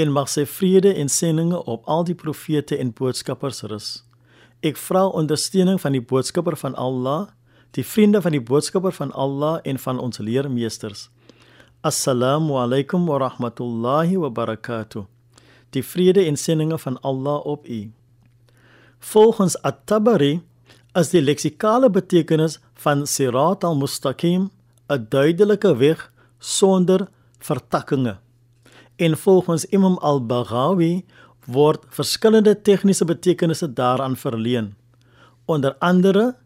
en mag sy vrede en seëninge op al die profete en boodskappers rus. Ek vra ondersteuning van die boodskapper van Allah, die vriende van die boodskapper van Allah en van ons leermeesters. Assalamu alaykum wa rahmatullahi wa barakatuh die vrede en seëninge van Allah op u. Volgens At-Tabari is die leksikale betekenis van Sirat al-Mustaqim 'n duidelike weg sonder vertakkings. En volgens Imam al-Baghawi word verskillende tegniese betekenisse daaraan verleen. Onder andere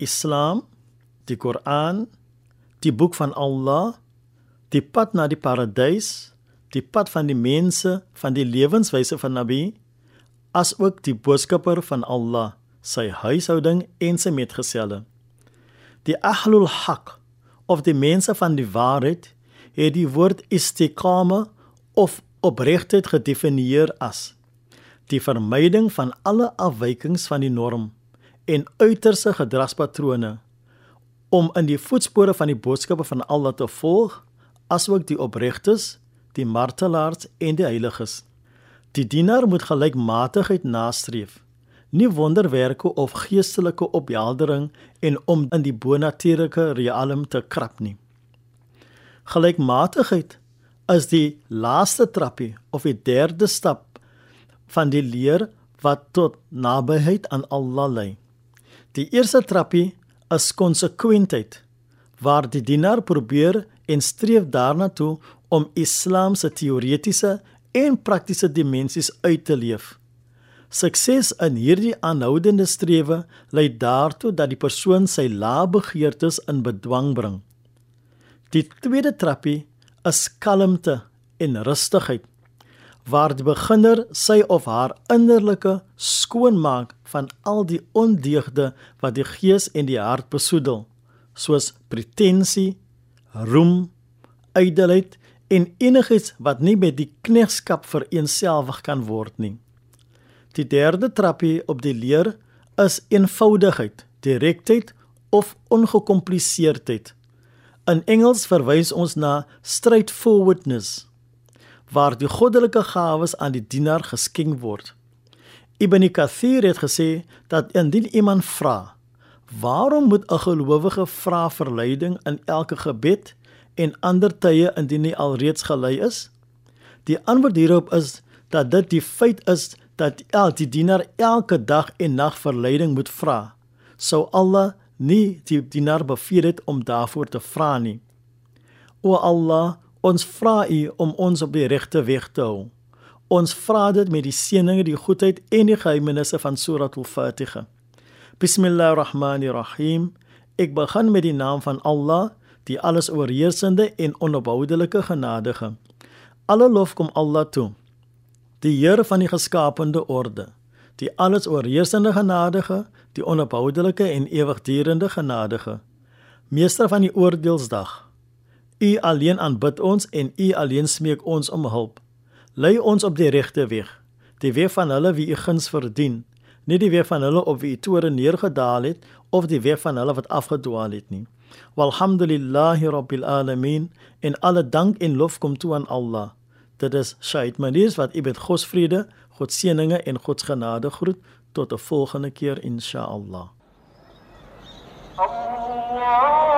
Islam, die Koran, die boek van Allah, die pad na die paradys die pad van die mense van die lewenswyse van Nabi as ook die boodskapper van Allah sy huishouding en sy metgeselle die ahlul haq of die mense van die waarheid het die woord istiqama of opregtheid gedefinieer as die vermyding van alle afwykings van die norm en uiterse gedragspatrone om in die voetspore van die boodskappe van Allah te volg asook die opregtes die martelaars en die heiliges. Die dienaar moet gelykmatigheid nastreef, nie wonderwerke of geestelike opheldering en om in die bonatuurlike realm te krap nie. Gelykmatigheid is die laaste trappie of die derde stap van die leer wat tot nabyheid aan Allah lei. Die eerste trappie is konsekwentheid waar die dienaar probeer en streef daarna toe om Islam se teoretiese en praktiese dimensies uit te leef. Sukses in hierdie aanhoudende strewe lei daartoe dat die persoon sy lae begeertes in bedwang bring. Die tweede trappie is kalmte en rustigheid waar die beginner sy of haar innerlike skoonmaak van al die ondeugde wat die gees en die hart besoedel soos pretensie, roem, ydelheid en enigiets wat nie met die knegskap vereenselwig kan word nie. Die derde trappie op die leer is eenvoudigheid, direktheid of ongekompliseerdheid. In Engels verwys ons na straightforwardness waar die goddelike gawes aan die dienaar geskenk word. Ibn Kathir het gesê dat indien iemand vra, waarom moet 'n gelowige vra verleiding in elke gebed? en ander tye indien hy alreeds gelei is? Die antwoord hierop is dat dit die feit is dat el die dienaar elke dag en nag verleiding moet vra. Sou Allah nie die dienaar beveel het om daarvoor te vra nie. O Allah, ons vra U om ons op die regte weg te hou. Ons vra dit met die seëninge, die goedheid en die geheimenisse van Surah Al-Fatiha. Bismillahirrahmanirrahim. Ek begin met die naam van Allah die alles oorheersende en onopoudelike genadige. Alle lof kom Allah toe. Die Here van die geskaapte orde, die alles oorheersende genadige, die onopoudelike en ewigdurende genadige. Meester van die oordeelsdag. U alleen aanbid ons en u alleen smeek ons om hulp. Lei ons op die regte weg, die weg van hulle wie u guns verdien, nie die weg van hulle op wie u toore neergedaal het of die weg van hulle wat afgedwaal het nie. Walhamdulillahi rabbil alamin en alle dank en lof kom toe aan Allah. Dit is Shaid Manies wat u met God se vrede, God se seëninge en God se genade groet tot 'n volgende keer insha Allah. Allah